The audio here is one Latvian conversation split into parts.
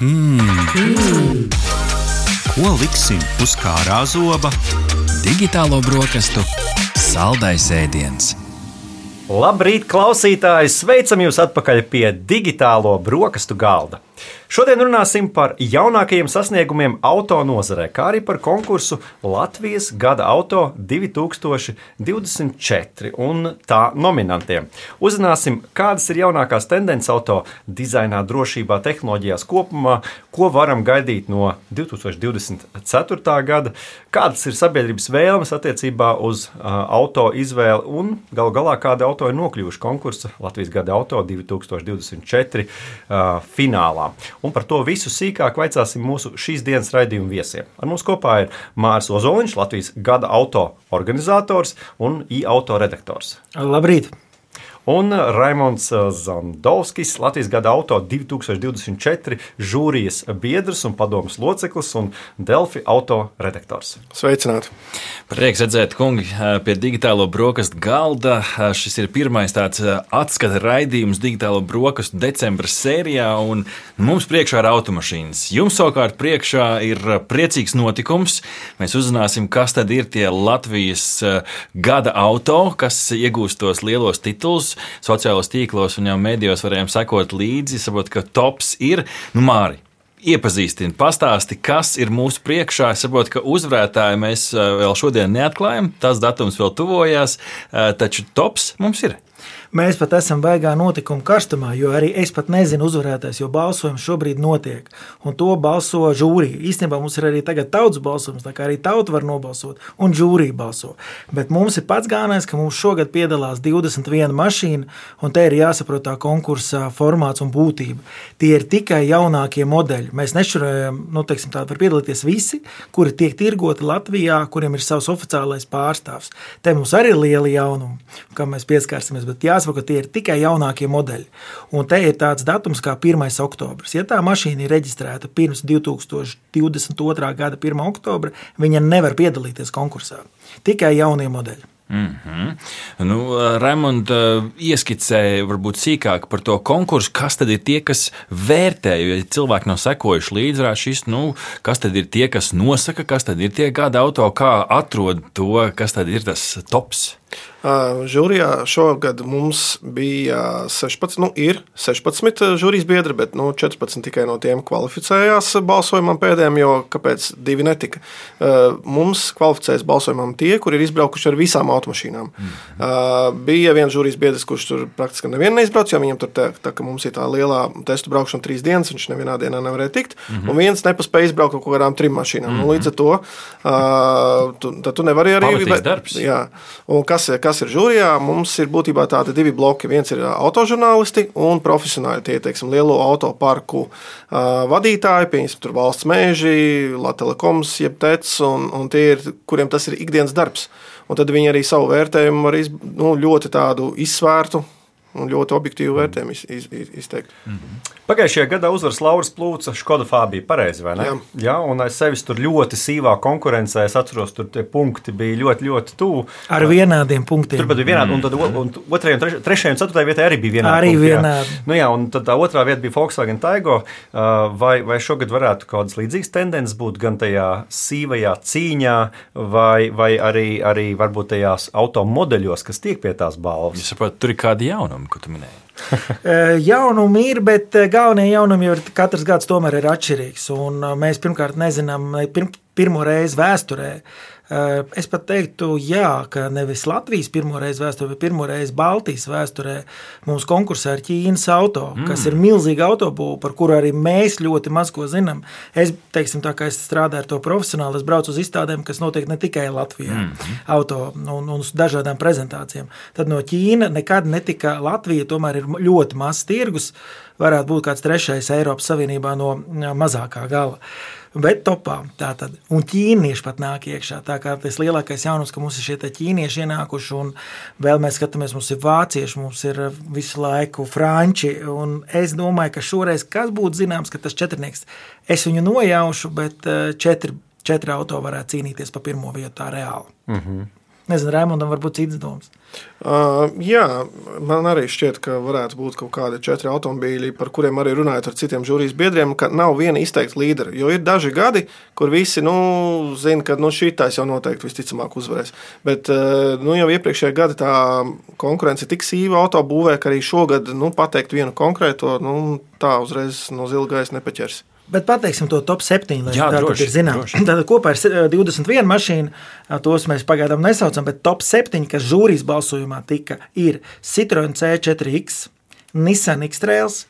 Hmm. Ko liksim uz kārā zoba? Digitālo brokastu saldais ēdiens. Labrīt, klausītāji! Sveicam jūs atpakaļ pie digitālo brokastu galda. Šodien runāsim par jaunākajiem sasniegumiem auto nozarē, kā arī par konkursu Latvijas gada auto 2024 un tā nominantiem. Uzzināsim, kādas ir jaunākās tendences auto dizainā, drošībā, tehnoloģijās kopumā, ko varam gaidīt no 2024. gada, kādas ir sabiedrības vēlmes attiecībā uz auto izvēli un galu galā kādi auto ir nokļuvuši konkursa Latvijas gada auto 2024 uh, finālā. Un par to visu sīkāk vaicāsim mūsu šīs dienas raidījuma viesiem. Ar mums kopā ir Mārcis Ozoliņš, Latvijas gada auto organizators un i-auto redaktors. Labrīt! Un Raimons Zandovskis, Latvijas gada auto 2024 žūrijas biedrs un padomus loceklis un Delfi auto redaktors. Sveicināti! Prieks redzēt, kungi, pie digitālo brokastu galda. Šis ir pirmais tāds atskata raidījums digitālo brokastu decembra sērijā, un mums priekšā ir automašīnas. Jums savukārt priekšā ir priecīgs notikums. Mēs uzzināsim, kas tad ir tie Latvijas gada auto, kas iegūst tos lielos titulus sociālos tīklos un jau medijos varējām sekot līdzi, saprot, ka tops ir nu, Māri. Iepazīstini, pastāsti, kas ir mūsu priekšā. Es saprotu, ka uzvarētāju mēs eh, vēl šodien neatklājam, tas datums vēl tuvojās, eh, taču tops mums ir. Mēs pat esam baigā notikuma karstumā, jo arī es pat nezinu uzvarētājs, jo balsojums šobrīd notiek. Un to balso žūrija. Īstenībā mums ir arī tagad tautas balsojums, tā kā arī tauta var nobalsot, un žūrija balso. Bet mums ir pats galvenais, ka mums šogad piedalās 21 mašīna, un te ir jāsaprot tā konkursa formāts un būtība. Tie ir tikai jaunākie modeļi. Mēs nešurējam, nu, teiksim, tā var piedalīties visi, kuri tiek tirgoti Latvijā, kuriem ir savs oficiālais pārstāvs. Te mums arī ir lieli jaunumi, kam mēs pieskarsimies. Bet jā, jāsaprot, ka tie ir tikai jaunākie modeļi. Un te ir tāds datums kā 1. oktobris. Ja tā mašīna ir reģistrēta pirms 2022. gada 1. oktobra, viņa nevar piedalīties konkursā. Tikai jaunie modeļi. Mm -hmm. nu, Raimonds ieskicēja varbūt sīkāk par to konkursu, kas tad ir tie, kas vērtē. Jo, ja cilvēki nav sekojuši līdzi nu, kas tad ir tie, kas nosaka, kas tad ir tie gada auto, kā atrod to, kas tad ir tas tops. Žūrijā šogad mums bija 16, nu, ir 16 žūrijas biedri, bet nu, 14 tikai no tiem kvalificējās balsojumam pēdējiem, jo kāpēc divi netika? Mums kvalificējas balsojumam tie, kur ir izbraukuši ar visām automašīnām. Mm. Bija viens žūrijas biedrs, kurš tur praktiski nevienu neizbrauc, jo viņam tur tā, tā ka mums ir tā lielā testu braukšana trīs dienas, viņš nevienā dienā nevarēja tikt, mm -hmm. un viens nepaspēja izbraukt kaut kādām trim mašīnām. Mm -hmm. nu, līdz ar to uh, tu, tu nevari arī... Pamatīgs darbs. Jā. Un kas, kas kas ir žūrijā, mums ir būtībā tādi divi bloki. Viens ir autožurnālisti un profesionāli tie teiksim, lielo autoparku uh, vadītāji, piemēram, valsts mēži, Latvijas jeb TEC, un, un tie ir, kuriem tas ir ikdienas darbs. Un tad viņi arī savu vērtējumu var iz, nu, ļoti tādu izsvērtu un ļoti objektīvu vērtējumu iz, iz, iz, izteikt. Mm -hmm. Pagājušajā gadā uzvaras Lauras Plūca Škoda Fabija. Pareizi, vai ne? Jā. Jā, un aiz sevis tur ļoti sīvā konkurencē. Es atceros, tur tie punkti bija ļoti, ļoti tuvu. Ar vienādiem punktiem. Tur bija vienādi, mm. un tad un otrajai, un trešajai un ceturtajai vietai arī bija vienādi. Arī punkti, vienādi. Jā. Nu, jā, un tad tā otrā vieta bija Volkswagen Taigo. Vai, vai šogad varētu kādas līdzīgas tendences būt gan tajā sīvajā cīņā, vai, vai arī, arī varbūt tajās automodeļos, kas tiek pie tās balvas? Es saprotu, tur ir kādi jaunumi, ko tu minēji. jaunumi ir, bet galvenie jaunumi jau ir katrs gads tomēr ir atšķirīgs. Un mēs pirmkārt nezinām, pirm, pirmo reizi vēsturē Eh, es pat teiktu, jā, ka nevis Latvijas pirmo reizi vēsturē, bet pirmo reizi Baltijas vēsturē mums konkursā ir Ķīnas auto, mm. kas ir milzīga autobūva, par kuru arī mēs ļoti maz ko zinām. Es, teiksim, tā kā es strādāju ar to profesionāli, es braucu uz izstādēm, kas notiek ne tikai Latvijā, mm. auto un, un uz dažādām prezentācijām. Tad no Ķīna nekad netika Latvija, tomēr ir ļoti mazs tirgus, varētu būt kāds trešais Eiropas Savienībā no mazākā gala bet topā. Tātad. Un ķīnieši pat nāk iekšā. Tā kā tas lielākais jaunums, ka mums ir šie ķīnieši ienākuši, un vēl mēs skatāmies, mums ir vācieši, mums ir visu laiku franči. Es domāju, ka šoreiz kas būtu zināms, ka tas četrnieks, es viņu nojaušu, bet eh, četri, četri auto varētu cīnīties pa pirmo vietu tā reāli. Mm -hmm. Nezinu, Raimondam varbūt cits domas. Uh, jā, man arī šķiet, ka varētu būt kaut kādi četri automobīļi, par kuriem arī runājot ar citiem žūrijas biedriem, ka nav viena izteikta līdera. Jo ir daži gadi, kur visi nu, zina, ka nu, šī taisa jau noteikti visticamāk uzvarēs. Bet uh, nu, jau iepriekšējā gada tā konkurence tik sīva autobūvē, ka arī šogad nu, pateikt vienu konkrēto, nu, tā uzreiz no zila gaisa nepaķers. Bet pateiksim to top 7, lai Jā, tā droši, ir zināms. Tātad kopā ir eh, 21 mašīna, tos mēs pagaidām nesaucam, bet top 7, kas žūrijas balsojumā tika, ir Citroen C4X, Nissan X-Trails,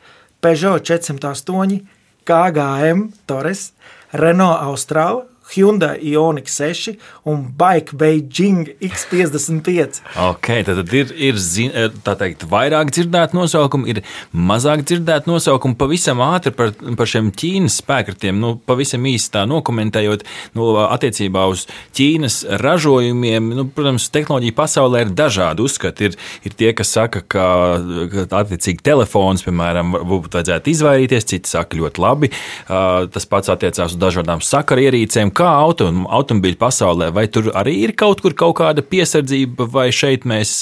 Peugeot 408, KGM Torres, Renault Austral, Hyundai Ioniq 6 un Bike Beijing X55. Okay, tad ir, ir zin, eh, teikt, vairāk dzirdētu nosaukumu, ir mazāk dzirdētu nosaukumu. Pavisam ātri par, par šiem Ķīnas spēkratiem, nu, pavisam īsi tā nokomentējot, nu, attiecībā uz Ķīnas ražojumiem. Nu, protams, tehnoloģija pasaulē ir dažādi uzskati. Ir, ir tie, kas saka, ka, ka attiecīgi telefons, piemēram, būtu vajadzētu izvairīties, citi saka ļoti labi. Tas pats attiecās uz dažādām sakarierīcēm kā auto, automobīļu pasaulē, vai tur arī ir kaut kur kaut kāda piesardzība, vai šeit mēs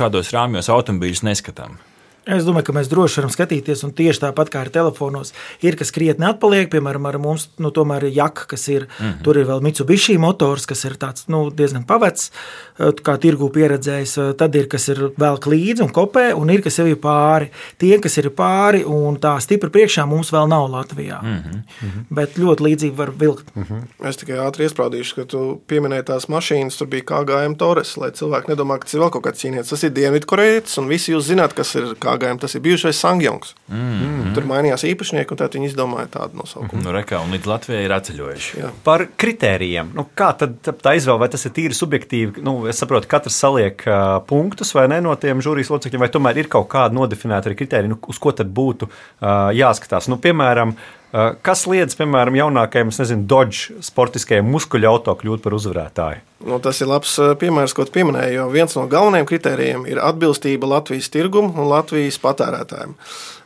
šādos rāmjos automobīļus neskatām? Es domāju, ka mēs droši varam skatīties, un tieši tāpat kā ar telefonos, ir kas krietni atpaliek. Piemēram, ar mums nu, tomēr ir jaka, kas ir. Mm -hmm. Tur ir vēl Mitsubishi motors, kas ir tāds, nu, diezgan pavecs, kā tirgu pieredzējis. Tad ir kas ir vēl līdzi un kopē, un ir kas jau ir pāri. Tie, kas ir pāri un tā stipri priekšā, mums vēl nav Latvijā. Mm -hmm. Bet ļoti līdzīgi var vilkt. Mm -hmm. Es tikai ātri iesprādīšu, ka tu pieminēji tās mašīnas, tur bija KGM Torres, lai cilvēki nedomā, ka tas ir vēl kaut kāds cīnietis. Tas ir Dienvidkorejietis, un visi jūs zināt, kas ir KGM pagājām, tas ir bijušais Sangjongs. Mm -hmm. Tur mainījās īpašnieki, un tad viņi izdomāja tādu nosaukumu. Nu, reka, un līdz Latvijai ir atceļojuši. Jā. Par kritērijiem. Nu, kā tad tā izvēle, vai tas ir tīri subjektīvi? Nu, es saprotu, ka katrs saliek uh, punktus vai ne no tiem žūrijas locekļiem, vai tomēr ir kaut kāda nodefinēta arī kritērija, nu, uz ko tad būtu uh, jāskatās. Nu, piemēram, uh, Kas liedz, piemēram, jaunākajam, nezinu, Dodge sportiskajam muskuļu auto kļūt par uzvarētāju? Nu, tas ir labs piemērs, ko pieminēju. Viens no galvenajiem kritērijiem ir atbilstība Latvijas tirgumam un Latvijas patērētājiem.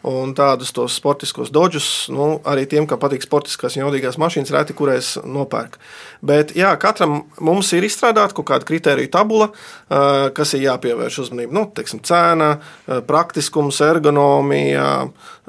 Un tādus tos sportiskos dodžus, nu, arī tiem, kam patīk sportiskās un jaudīgās mašīnas, reti kurēs nopērk. Bet jā, katram mums ir izstrādāta kaut kāda kritērija tabula, kas ir jāpievērš uzmanība. Nu, teiksim, cena, praktiskums, ergonomija,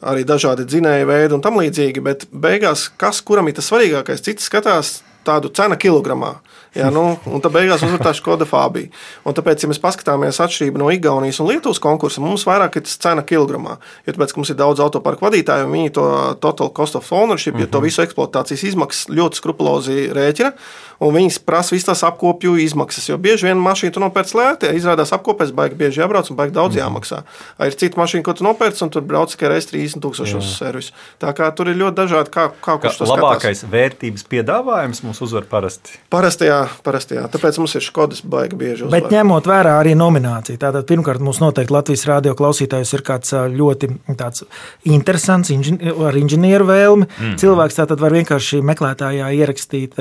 arī dažādi dzinēju veidi un tam līdzīgi. Bet beigās, kas kuram ir tas svarīgākais, cits skatās tādu cenu kilogramā. Jā, nu, un tā beigās uzvar tā Skoda Fabija. Un tāpēc, ja mēs paskatāmies atšķirību no Igaunijas un Lietuvas konkursa, mums vairāk ir tas cena kilogramā. Jo tāpēc, ka mums ir daudz autoparku vadītāju, un viņi to total cost of ownership, uh -huh. ja to visu eksploatācijas izmaksas ļoti skrupulozi rēķina, un viņi prasa visas tās apkopju izmaksas. Jo bieži vien mašīna tu nopērc lēti, izrādās apkopēs, baigi bieži jābrauc un baigi daudz -huh. jāmaksā. Ir cita mašīna, ko tu nopērc, un tur brauc tikai reizes 30 tūkstošus uz servisu. Tā kā tur ir ļoti dažādi, kā, kā kurš to labākais skatās. vērtības piedāvājums mums uzvar parasti. Parasti jā, parasti jā. Tāpēc mums ir Skodas baigi bieži. Uzvar. Bet ņemot vērā arī nomināciju, tātad pirmkārt mums noteikti Latvijas radio klausītājus ir kāds ļoti interesants inžin ar inženieru vēlmi. Mm. Cilvēks tātad var vienkārši meklētājā ierakstīt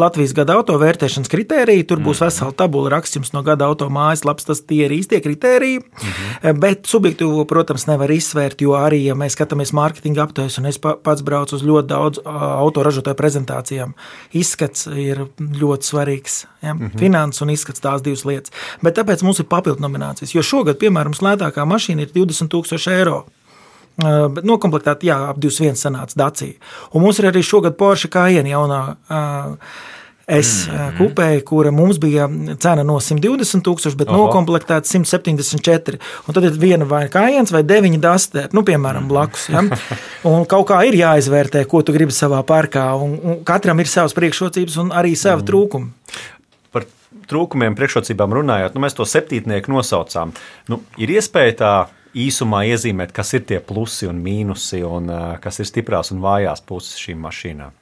Latvijas gada auto vērtēšanas kritēriju. Tur būs mm. vesela tabula rakstījums no gada auto mājaslapas. Tas tie ir īstie kritēriji. Mm -hmm. Bet subjektīvo, protams, nevar izsvērt, jo arī, ja mēs skatāmies mārketinga aptaujas, un es pats braucu uz ļoti daudz autoražotāju prezentācijām, izskats ir ļoti svarīgs. Ja? Mm -hmm. Finanses un izskats tās divas lietas. Bet tāpēc mums ir papildu nominācijas. Jo šogad, piemēram, lētākā mašīna ir 20,000 eiro. Bet nokomplektēta, jā, ap 21 sanāca Dacia. Un mums ir arī šogad Porsche Cayenne jaunā. Uh, Es mm kupēju, kura mums bija cena no 120 tūkstoši, bet Aha. nokomplektēta 174. Un tad ir viena vai kājiens vai deviņi dastēri, nu, piemēram, blakus. Ja? Un kaut kā ir jāizvērtē, ko tu gribi savā parkā. Un, un katram ir savas priekšrocības un arī savi mm. trūkumi. Par trūkumiem, priekšrocībām runājot, nu, mēs to septītnieku nosaucām. Nu, ir iespēja tā īsumā iezīmēt, kas ir tie plusi un mīnusi, un uh, kas ir stiprās un vājās puses šīm mašīnām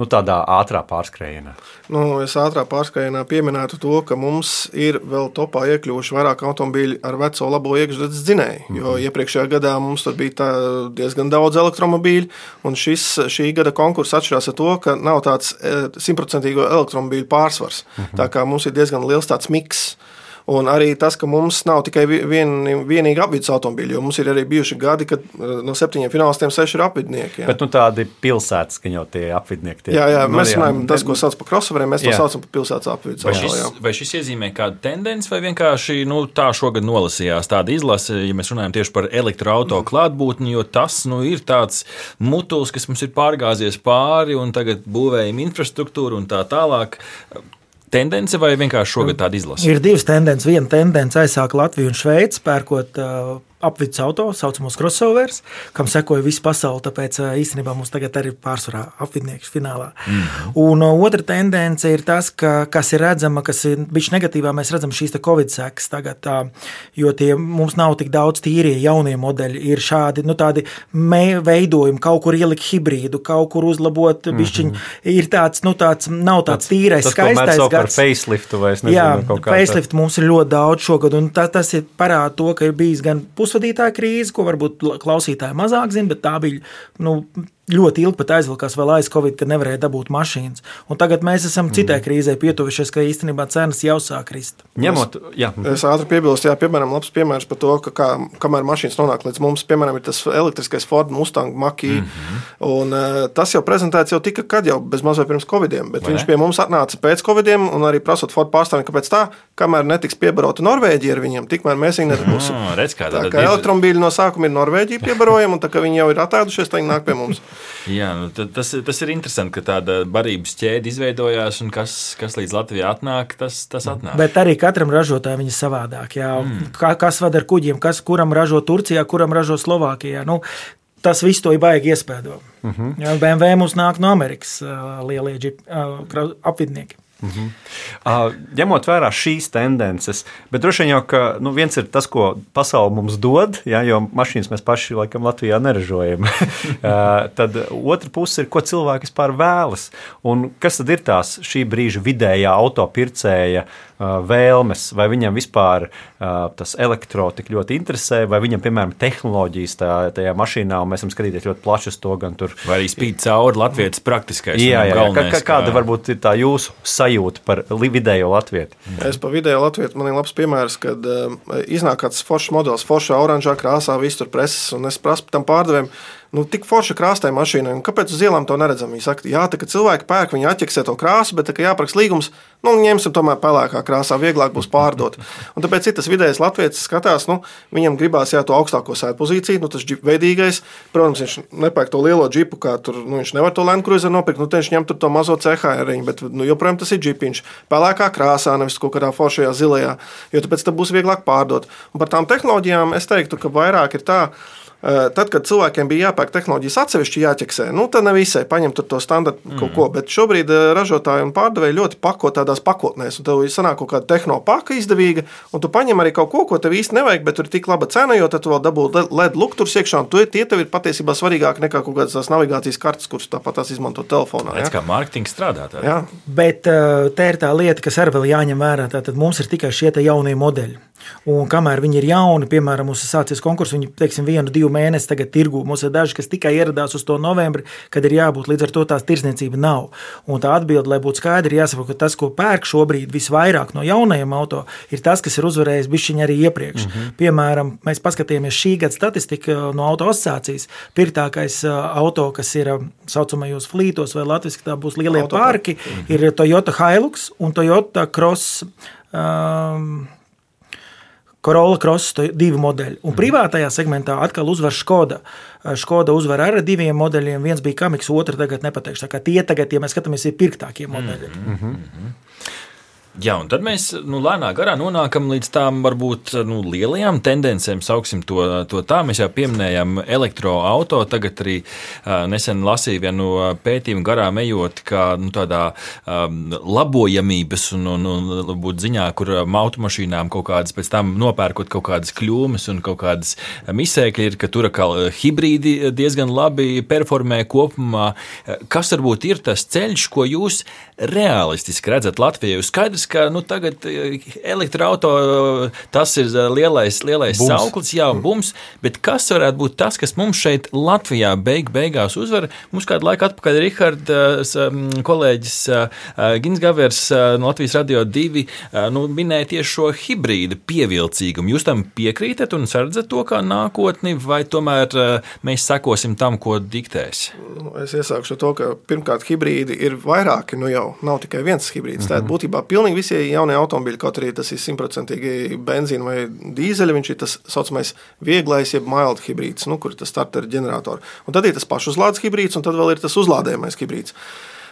nu, tādā ātrā pārskrējienā? Nu, es ātrā pārskrējienā pieminētu to, ka mums ir vēl topā iekļuvuši vairāk automobīļu ar veco labo iekšzemes dzinēju. Mm -hmm. Jo iepriekšējā gadā mums bija diezgan daudz elektromobīļu, un šis, šī gada konkurss atšķirās ar to, ka nav tāds e, simtprocentīgo elektromobīļu pārsvars. Mm -hmm. Tā kā mums ir diezgan liels tāds miks. Un arī tas, ka mums nav tikai vien, vienīgi apvidus automobīļi, jo mums ir arī bijuši gadi, kad no septiņiem finālistiem seši ir apvidnieki. Jā. Bet nu, tādi pilsētas, ka jau tie apvidnieki tie jā, jā, nu, mēs runājam, tas, ko sauc par crossoveriem, mēs jā. to saucam par pilsētas apvidus. Vai šis, vai šis iezīmē kādu tendenci, vai vienkārši nu, tā šogad nolasījās tāda izlase, ja mēs runājam tieši par elektroautorātu klātbūtni, jo tas nu, ir tāds mutulis, kas mums ir pārgāzies pāri un tagad būvējam infrastruktūru un tā tālāk tendence vai vienkārši šogad tāda izlase? Ir divas tendences. Viena tendence aizsāka Latviju un Šveici, pērkot uh, apvidus auto, tā saucamos crossovers, kam sekoja visa pasaule. Tāpēc īstenībā mums tagad arī pārsvarā apvidnieks finālā. Mm -hmm. Un otra tendence ir tas, ka, kas ir redzama, kas ir bijis negatīvā, mēs redzam šīs covid sekas tagad, jo tie mums nav tik daudz tīrie jaunie modeļi. Ir šādi nu, veidojumi, kaut kur ielikt hibrīdu, kaut kur uzlabot mm -hmm. bišķiņu. Ir tāds, nu, tāds nav tāds tīrais, tas, skaistais gads. Par faceliftu vai es nezinu, Jā, faceliftu mums ir ļoti daudz šogad, un tā, tas ir parāda to, ka ir bijis gan pusi pusvadītāja krīze, ko varbūt klausītāji mazāk zina, bet tā bija nu, ļoti ilgi pat aizvilkās vēl aiz Covid, kad nevarēja dabūt mašīnas. Un tagad mēs esam citai mm. krīzē pietuvušies, ka īstenībā cenas jau sāk krist. Ņemot, jā. Es ātri piebilstu, jā, piemēram, labs piemērs par to, ka kā, kamēr mašīnas nonāk līdz mums, piemēram, ir tas elektriskais Ford Mustang Mach-E. Mm -hmm. Un uh, tas jau prezentēts jau tika, kad jau bez mazliet pirms Covidiem, bet Vai viņš pie mums atnāca pēc Covidiem un arī prasot Ford pārstāvjiem, kāpēc tā, kamēr netiks piebarota Norvēģija ar viņiem, tikmēr mēs viņu nebūsim. Oh, redz, kā tā, tā kā elektromobīļi no sākuma ir Norvēģija piebarojama, un tā kā viņi jau ir atādušies, tā viņi nāk pie mums. Jā, nu, tas, tas ir interesanti, ka tāda barības ķēde izveidojās, un kas, kas līdz Latvijai atnāk, tas, tas atnāk. Bet arī katram ražotājam viņa savādāk. Jā. Mm. Kas vada ar kuģiem, kas kuram ražo Turcijā, kuram ražo Slovākijā. Nu, Tas viss to ir baigi iespēdo. Mm -hmm. Jā, BMW mums nāk no Amerikas uh, lielie džip, uh, apvidnieki. -hmm. uh, ņemot vērā šīs tendences, bet droši vien jau ka, nu, viens ir tas, ko pasaule mums dod, ja, jo mašīnas mēs paši laikam Latvijā neražojam. uh, tad otra puse ir, ko cilvēki vispār vēlas. Un kas tad ir tās šī brīža vidējā autopircēja uh, vēlmes, vai viņam vispār tas elektro tik ļoti interesē, vai viņam, piemēram, tehnoloģijas tā, tajā mašīnā, un mēs varam skatīties ļoti plaši uz to, gan tur. Vai arī spīd cauri Latvijas praktiskais. Jā, jā, jā. Kā, kāda varbūt ir tā jūsu sajūta? par vidējo latviešu? Es par vidējo latviešu man ir labs piemērs, kad iznāk kāds foršs modelis, foršā oranžā krāsā, visur preses, un es prasu tam pārdevējiem nu, tik forša krāstai mašīnai, un kāpēc uz ielām to neredzam? Viņi saka, jā, tā, ka cilvēki pērk, viņi atķeksē to krāsu, bet, kad jāpraksta līgums, nu, ņemsim tomēr pelēkā krāsā, vieglāk būs pārdot. Un tāpēc ir tas vidējais latviečs skatās, nu, viņam gribās jā, to augstāko sēdu pozīciju, nu, tas veidīgais, protams, viņš nepērk to lielo džipu, kā tur, nu, viņš nevar to Land Cruiser nopirkt, nu, viņš ņem to mazo CHR, bet, nu, joprojām tas ir džipiņš, pelēkā krāsā, nevis kaut kādā foršajā zilajā, jo tāpēc tas būs vieglāk pārdot. Un par tām tehnoloģijām es teiktu, ka vairāk ir tā, Eh, tad, kad cilvēkiem bija jāpērk tehnoloģijas atsevišķi jāķeksē, nu, tad ne visai paņemt to standartu mm. kaut ko. Bet šobrīd eh, ražotāji un pārdevēji ļoti pako tādās pakotnēs, un tev sanāk kaut kāda tehnopaka izdevīga, un tu paņem arī kaut ko, ko tev īsti nevajag, bet tur ir tik laba cena, jo tad tu vēl dabū LED lukturs iekšā, un tu, tie tev ir patiesībā svarīgāk nekā kaut kādas tās navigācijas kartes, kuras tāpat tās izmanto telefonā. Tas kā mārketings strādā. Tā. Jā. Bet eh, tā ir tā lieta, kas arī vēl jāņem vērā. Tad mums ir tikai šie jaunie modeļi. Un kamēr viņi ir jauni, piemēram, mums ir sācies konkurss, viņi teiksim, vienu, divu mēnesi tagad tirgu. Mums ir daži, kas tikai ieradās uz to novembri, kad ir jābūt līdz ar to tās tirsniecība nav. Un tā atbilde, lai būtu skaidra, ir jāsaprot, ka tas, ko pērk šobrīd visvairāk no jaunajiem auto, ir tas, kas ir uzvarējis bišķiņu arī iepriekš. Mm -hmm. Piemēram, mēs paskatījāmies šī gada statistiku uh, no auto asociācijas. Pirtākais uh, auto, kas ir uh, saucamajos flītos vai latviski tā būs lielie parki, mm -hmm. ir Toyota Hilux un Toyota Cross. Um, Corolla Cross divi modeļi. Un privātajā segmentā atkal uzvar Skoda. Skoda uzvar ar diviem modeļiem. Viens bija Kamiks, otrs tagad nepateikšu. Tie tagad, ja mēs skatāmies, ir pirktākie modeļi. Mm -hmm. Jā, un tad mēs nu, lēnām garā nonākam līdz tām varbūt nu, lielajām tendencēm, sauksim to, to tā. Mēs jau pieminējām elektroautorātu. Tagad arī uh, nesen lasīju vienu pētījumu garām ejot, kā nu, tādā um, labojamības un, un, un būt ziņā, kur automašīnām kaut kādas pēc tam nopērkot kaut kādas kļūmes un kaut kādas misēkļi ir, ka tur kā hibrīdi diezgan labi performē kopumā. Kas varbūt ir tas ceļš, ko jūs realistiski redzat Latvijai? Skaidrs, skaidrs, ka nu, tagad elektroautorāta tas ir lielais, lielais bums. sauklis, jā, bums. Bet kas varētu būt tas, kas mums šeit Latvijā beig, beigās uzvar? Mums kādu laiku atpakaļ Rihards, kolēģis Gins Gavers no Latvijas Radio 2 nu, minēja tieši šo hibrīda pievilcīgumu. Jūs tam piekrītat un redzat to kā nākotni, vai tomēr mēs sekosim tam, ko diktēs? Nu, es iesākšu to, ka pirmkārt hibrīdi ir vairāki, nu jau nav tikai viens hibrīds. Mm -hmm. Tātad būtībā pilnīgi visi jaunie automobīļi, kaut arī tas ir simtprocentīgi benzīna vai dīzeļa, viņš ir tas saucamais vieglais, jeb mild hibrīds, nu, kur ir tas starter ģenerators. Un tad ir tas pašuzlādes hibrīds, un tad vēl ir tas uzlādējamais hibrīds.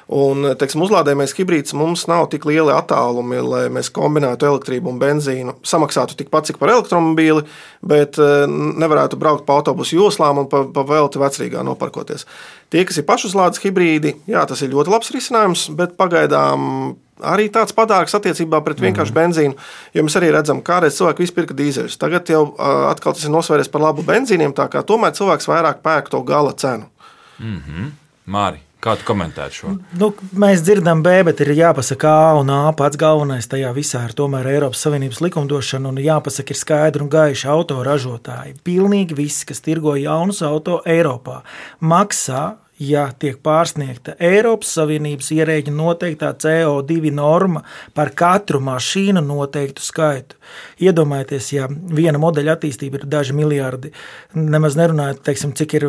Un, teiksim, uzlādējamais hibrīds mums nav tik lieli attālumi, lai mēs kombinētu elektrību un benzīnu. Samaksātu tikpat, cik par elektromobīli, bet eh, nevarētu braukt pa autobusu joslām un pa, pa velti vecrīgā noparkoties. Tie, kas ir pašuzlādes hibrīdi, jā, tas ir ļoti labs risinājums, bet pagaidām arī tāds padārgs attiecībā pret vienkāršu mm. benzīnu. Jo mēs arī redzam, ka kādreiz cilvēki vispirka dīzeļus. Tagad jau atkal tas ir nosvēries par labu benzīniem, tā kā tomēr cilvēks vairāk pērk to gala cenu. Mm -hmm. Māri. Kā tu komentētu šo? Nu, mēs dzirdam, B, bet ir jāpasaka A un A. Pats galvenais tajā visā ir tomēr Eiropas Savienības likumdošana un jāpasaka, ir skaidri un gaiši autoražotāji. Pilnīgi visi, kas tirgo jaunus auto Eiropā, maksā ja tiek pārsniegta Eiropas Savienības ierēģa noteiktā CO2 norma par katru mašīnu noteiktu skaitu. Iedomājieties, ja viena modeļa attīstība ir daži miljardi, nemaz nerunājot, teiksim, cik ir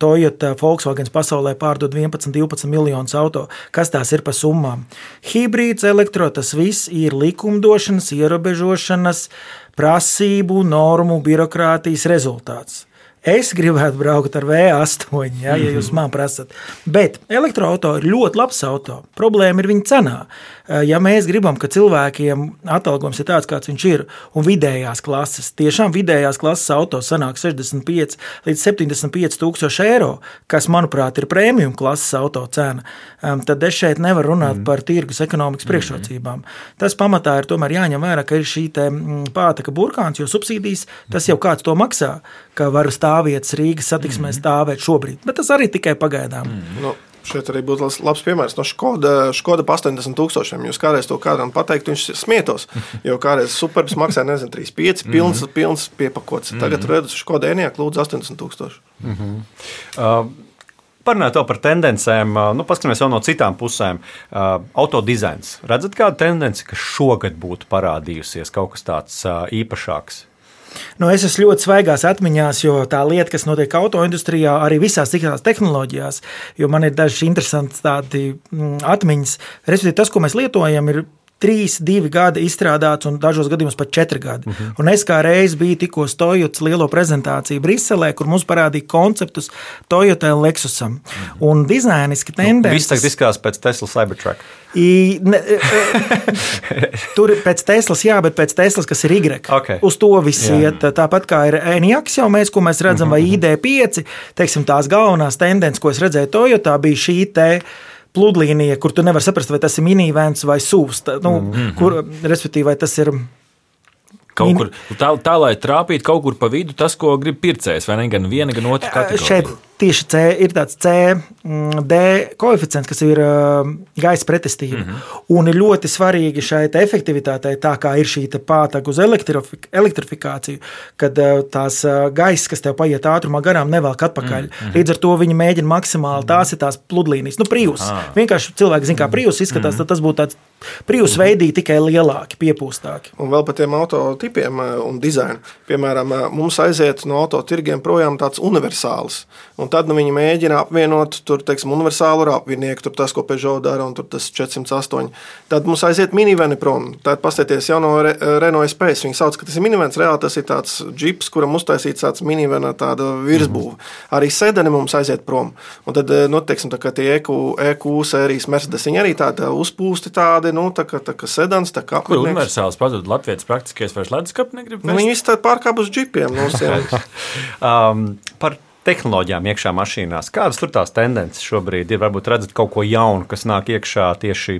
Toyota, Volkswagen pasaulē pārdod 11, 12 miljonus auto, kas tās ir pa summām. Hibrīds, elektro, tas viss ir likumdošanas, ierobežošanas, prasību, normu, birokrātijas rezultāts. Es gribētu braukt ar V8, ja, ja jūs man prasat. Bet elektroautorāts ir ļoti labs auto. Problēma ir viņa cenā. Eh, ja mēs gribam, ka cilvēkiem atalgojums ir tāds, kāds viņš ir, un vidējās klases, tiešām vidējās klases auto sanāk 65 līdz 75 tūkstoši eiro, kas, manuprāt, ir prēmijuma klases auto cena, tad es šeit nevaru runāt mm. par tirgus ekonomikas mm. priekšrocībām. Tas pamatā ir tomēr jāņem vērā, ka ir šī mm, pātaka burkāns, jo subsīdijas tas jau kāds to maksā, ka var stāvvietas Rīgas satiksmē mm. stāvēt šobrīd, bet tas arī tikai pagaidām. Mm. Šeit arī būtu labs piemērs no Skoda, Skoda pa 80 tūkstošiem. Jūs kādreiz to kādam pateikt, viņš smietos. Jo kādreiz superbs maksā, nezinu, 3, 5, pilns, pilns piepakots. Tagad mm -hmm. redzu, Skoda Enijāk lūdzu 80 tūkstoši. Mm -hmm. uh, Parunājot par tendencēm, uh, nu, paskatīsimies jau no citām pusēm. Uh, autodizains. Redzat, kāda tendence, kas šogad būtu parādījusies, kaut kas tāds uh, īpašāks? Nu, es esmu ļoti svaigās atmiņās, jo tā lieta, kas notiek autoindustrijā, arī visās citās tehnoloģijās, jo man ir daži interesanti tādi mm, atmiņas. Respektīvi, tas, ko mēs lietojam, ir trīs, divi gadi izstrādāts, un dažos gadījumos pat četri gadi. Uh mhm. -huh. Un es kā reiz biju tikko Toyotas lielo prezentāciju Briselē, kur mums parādīja konceptus Toyota un Lexusam. Uh -huh. Un dizainiski tendences. Nu, viss tagad izskatās pēc Tesla Cybertruck. I, ne, e, e, tur ir pēc Teslas, jā, bet pēc Teslas, kas ir Y. Okay. Uz to viss jā. iet. Tāpat kā ir Enjaks, jau mēs, ko mēs redzam, -huh. vai mhm. ID5, teiksim, tās galvenās tendences, ko es redzēju Toyotā, bija šī te pludlīnija, kur tu nevari saprast, vai tas ir minivens vai sūs. Nu, mm -hmm. kur, respektīvi, vai tas ir Kaut kur tā, tā, lai trāpītu kaut kur pa vidu, tas, ko grib pircējs, vai ne gan viena, gan otra kategorija. Šeit tieši C ir tāds C, mm, D koeficients, kas ir gaisa pretestība. Mm -hmm. Un ir ļoti svarīgi šai efektivitātei, tā kā ir šī pātaga uz elektrifikāciju, kad tās gaisa, kas tev paiet ātrumā garām, nevelk atpakaļ. Mm -hmm. Līdz ar to viņi mēģina maksimāli, tās ir tās pludlīnijas, nu, Prius. Ah. Vienkārši cilvēki zina, kā Prius izskatās, mm -hmm. tad tas būtu tāds Prius mhm. veidīgi tikai lielāki, piepūstāki. Un vēl par tiem autotipiem un dizainu. Piemēram, mums aiziet no autotirgiem projām tāds universāls. Un Un tad nu, viņi mēģina apvienot tur, teiksim, universālu rāpnieku, tur tas, ko Peugeot dara, un tur tas 408. Tad mums aiziet miniveni prom. Tad paskatieties jau no Re Renault Space. Viņi sauc, ka tas ir minivens, reāli tas ir tāds džips, kuram uztaisīts tāds minivena tāda virsbūve. Mm. Arī sedani mums aiziet prom. Un tad, nu, teiksim, tā kā tie EQ, EQ sērijas Mercedes, viņi arī tādi uzpūsti tādi, nu, tā kā, tā kā sedans, tā kā. Kur universāls pazud Latvijas praktiskais vairs leduskapi negrib? Nu, viņi visi tādi pārkāp uz džipiem. Nu, um, tehnoloģijām iekšā mašīnās. Kādas tur tās tendences šobrīd ir? Varbūt redzat kaut ko jaunu, kas nāk iekšā tieši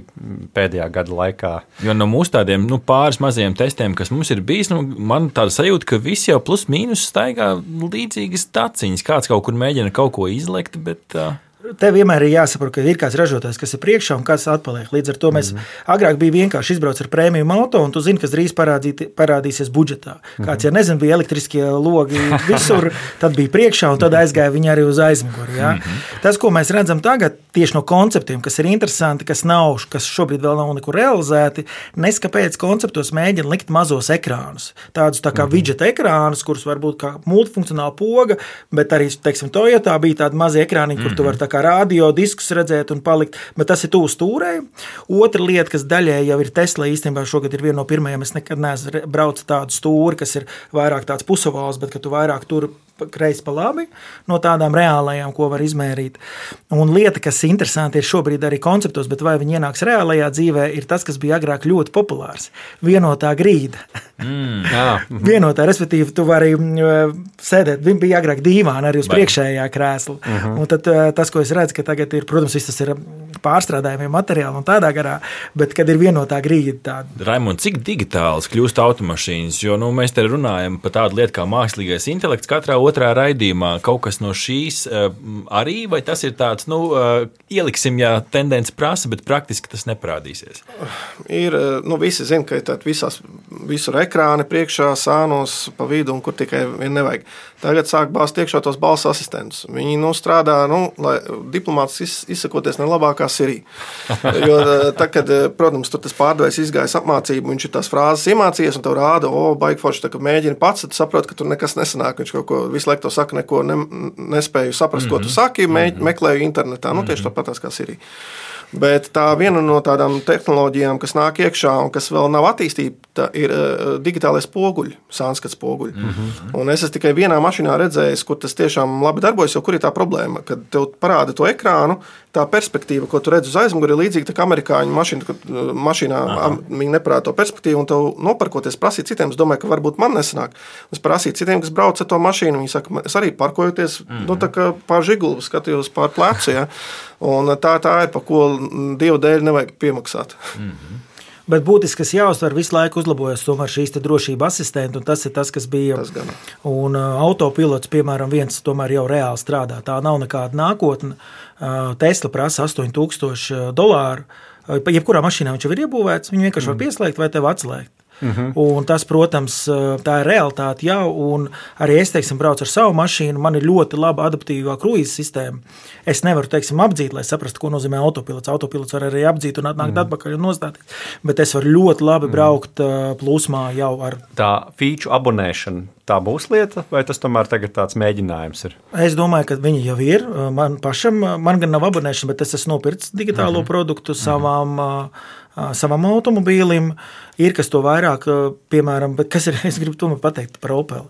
pēdējā gada laikā. Jo no mūsu tādiem nu, pāris mazajiem testiem, kas mums ir bijis, nu, man tāda sajūta, ka visi jau plus mīnus staigā līdzīgas taciņas. Kāds kaut kur mēģina kaut ko izlekt, bet. Uh... Tev vienmēr ir jāsaprot, ka ir kāds ražotājs, kas ir priekšā un kas atpaliek. Līdz ar to mēs mm. agrāk bija vienkārši izbraukt ar prēmiju auto, un tu zini, kas drīz parādīt, parādīsies budžetā. Kāds, ja nezinu, bija elektriskie logi visur, tad bija priekšā, un tad aizgāja viņi arī uz aizmuguri. Ja? Mm. Tas, ko mēs redzam tagad, tieši no konceptiem, kas ir interesanti, kas nav, kas šobrīd vēl nav nekur realizēti, nes kāpēc konceptos mēģina likt mazos ekrānus. Tādus tā kā mm. widget ekrānus, kurus var būt kā multifunkcionāla poga, bet arī, teiksim, Toyotā bija tādi mazi ekrāni, kur tu vari kā radio diskus redzēt un palikt, bet tas ir tuvu stūrei. Otra lieta, kas daļēji jau ir Tesla, īstenībā šogad ir viena no pirmajām, es nekad neesmu braucis tādu stūri, kas ir vairāk tāds pusovāls, bet ka tu vairāk tur kreisi pa labi no tādām reālajām, ko var izmērīt. Un lieta, kas ir interesanti, ir šobrīd arī konceptos, bet vai viņi ienāks reālajā dzīvē, ir tas, kas bija agrāk ļoti populārs - vienotā grīda. Mm, vienotā, respektīvi, tu vari mm, sēdēt, viņa bija agrāk dīvāna arī uz vai. priekšējā krēsla. Uh mhm. -huh. Un tad tas, ko es redzu, ka tagad ir, protams, tas ir pārstrādājumiem materiāli un tādā garā, bet kad ir vienotā grīda. Tāda. Raimond, cik digitāls kļūst automašīnas? Jo nu, mēs te runājam par tādu lietu kā mākslīgais intelekts katrā otrā raidījumā kaut kas no šīs eh, arī, vai tas ir tāds, nu, eh, ieliksim, ja tendence prasa, bet praktiski tas neparādīsies? Ir, eh, nu, visi zina, ka ir visās, visur ekrāni priekšā, sānos pa vidu un kur tikai vien nevajag. Tagad sāk bāzt iekšā tos balss asistentus. Viņi nu, strādā, nu, lai diplomāts izsakoties ne labākā Sirija. Jo, tā, kad, protams, tur tas pārdevējs izgājis apmācību, viņš ir tās frāzes iemācījies un tev rāda, o, baigi forši, tā, ka mēģini pats, tad saproti, ka tur nekas nesanāk. Viņš kaut ko visu laiku to saka, neko ne, nespēju saprast, mm -hmm. ko tu mhm. saki, me, mhm. meklēju internetā. Nu, tieši mhm. tāpat kā Sirija. Bet tā viena no tādām tehnoloģijām, kas nāk iekšā un kas vēl nav attīstīta, ir uh, digitālais spoguļs, sānskats spoguļs. Mm -hmm. Un es esmu tikai vienā mašīnā redzējis, kur tas tiešām labi darbojas. Jo kur ir tā problēma? Kad tev parāda to ekrānu, tā perspektīva, ko tu redz uz aizmuguri, ir līdzīga tam amerikāņu mašīna, kad uh, mašīnā Aha. viņi neparāda to perspektīvu, un tev nopirkoties prasīt citiem. Es domāju, ka varbūt man nesanāk. Es prasīju citiem, kas brauc ar to mašīnu. Viņi saka, es arī parkojoties mm -hmm. nu, pār žigulu, skatījos pār plecu. Ja? Un tā, tā ir, pa ko Dieva dēļ nevajag piemaksāt. Mm -hmm. Bet būtiski, kas jāuztver, visu laiku uzlabojas šīs drošības asistenti, un tas ir tas, kas bija. Tas gan. un uh, autopilots, piemēram, viens tomēr jau reāli strādā. Tā nav nekāda nākotne. Uh, Tesla prasa 8000 dolāru. Uh, jebkurā mašīnā viņš jau ir iebūvēts, viņu vienkārši mm. var pieslēgt vai atslēgt. Uh mhm. -huh. Un tas, protams, tā ir realitāte jau. Arī es, teiksim, braucu ar savu mašīnu. Man ir ļoti laba adaptīvā kruīza sistēma. Es nevaru, teiksim, apdzīt, lai saprastu, ko nozīmē autopilots. Autopilots var arī apdzīt un atnākt uh mhm. -huh. atpakaļ un nostāties. Bet es varu ļoti labi mhm. braukt uh -huh. plūsmā jau ar. Tā feature abonēšana. Tā būs lieta, vai tas tomēr tagad tāds mēģinājums ir? Es domāju, ka viņi jau ir. Man pašam, man gan nav abonēšana, bet es esmu nopircis digitālo uh -huh. produktu savām. Uh -huh savam automobīlim. Ir kas to vairāk, piemēram, bet kas ir, es gribu tomēr pateikt par Opel.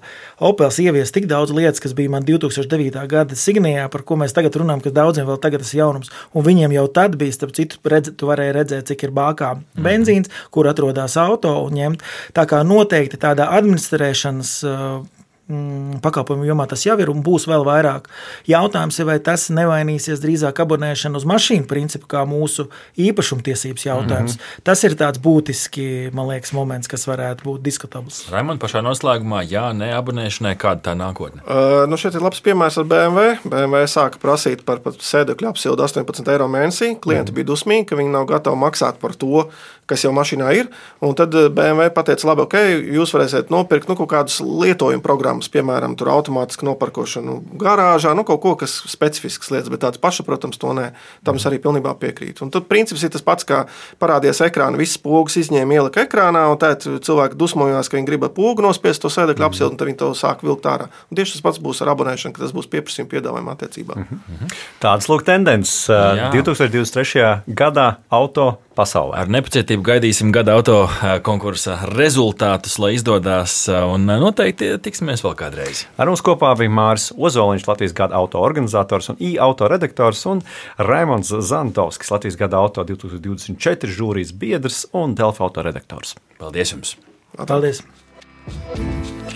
Opels ievies tik daudz lietas, kas bija man 2009. gada signējā, par ko mēs tagad runājam, ka daudziem vēl tagad tas jaunums. Un viņiem jau tad bija, starp citu, redz, tu varēji redzēt, cik ir bākā mhm. benzīns, kur atrodas auto un ņemt. Tā kā noteikti tādā administrēšanas mm, pakalpojumu jomā tas jau ir un būs vēl vairāk. Jautājums ir, vai tas nevainīsies drīzāk abonēšana uz mašīnu principu, kā mūsu īpašumtiesības jautājums. Mm -hmm. Tas ir tāds būtiski, man liekas, moments, kas varētu būt diskutabls. Raimond, pašā noslēgumā, jā, ne abonēšanai, kāda tā nākotne? Uh, nu šeit ir labs piemērs ar BMW. BMW sāka prasīt par sēdekļu apsildu 18 eiro mēnesī. Klienti mm -hmm. bija dusmīgi, ka viņi nav gatavi maksāt par to, kas jau mašīnā ir. Un tad eh, BMW pateica, labi, ok, jūs varēsiet nopirkt nu, kaut kādas lietojuma programmas, piemēram, automātisku noparkošanu garāžā, nu, kaut ko, kas specifisks lietas, bet tāds paša, protams, to nē. Tam es arī pilnībā piekrītu. Un tad princips ir tas pats, kā parādījās ekrānā, visas pogas izņēma, ielika ekrānā, un tad cilvēki dusmojās, ka viņi grib pogu nospiest to sēdekļu mm. apsildu, un tad viņi to sāk vilkt ārā. Un tieši tas pats būs ar abonēšanu, ka tas būs pieprasījuma piedāvājuma attiecībā. Mm -hmm. Tādas lūk tendences 2023. gadā auto pasaulē. Ar nepacietību gaidīsim gada auto eh, konkursa rezultātus, lai izdodas, eh, un eh, noteikti tiksimies vēl kādreiz. Ar mums kopā bija Māris Ozoliņš, Latvijas gada auto organizators un i-auto redaktors, un Raimons Zantovskis, Latvijas gada auto 2024 žūrijas biedrs un Delfa auto redaktors. Paldies jums! Paldies!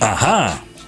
Aha!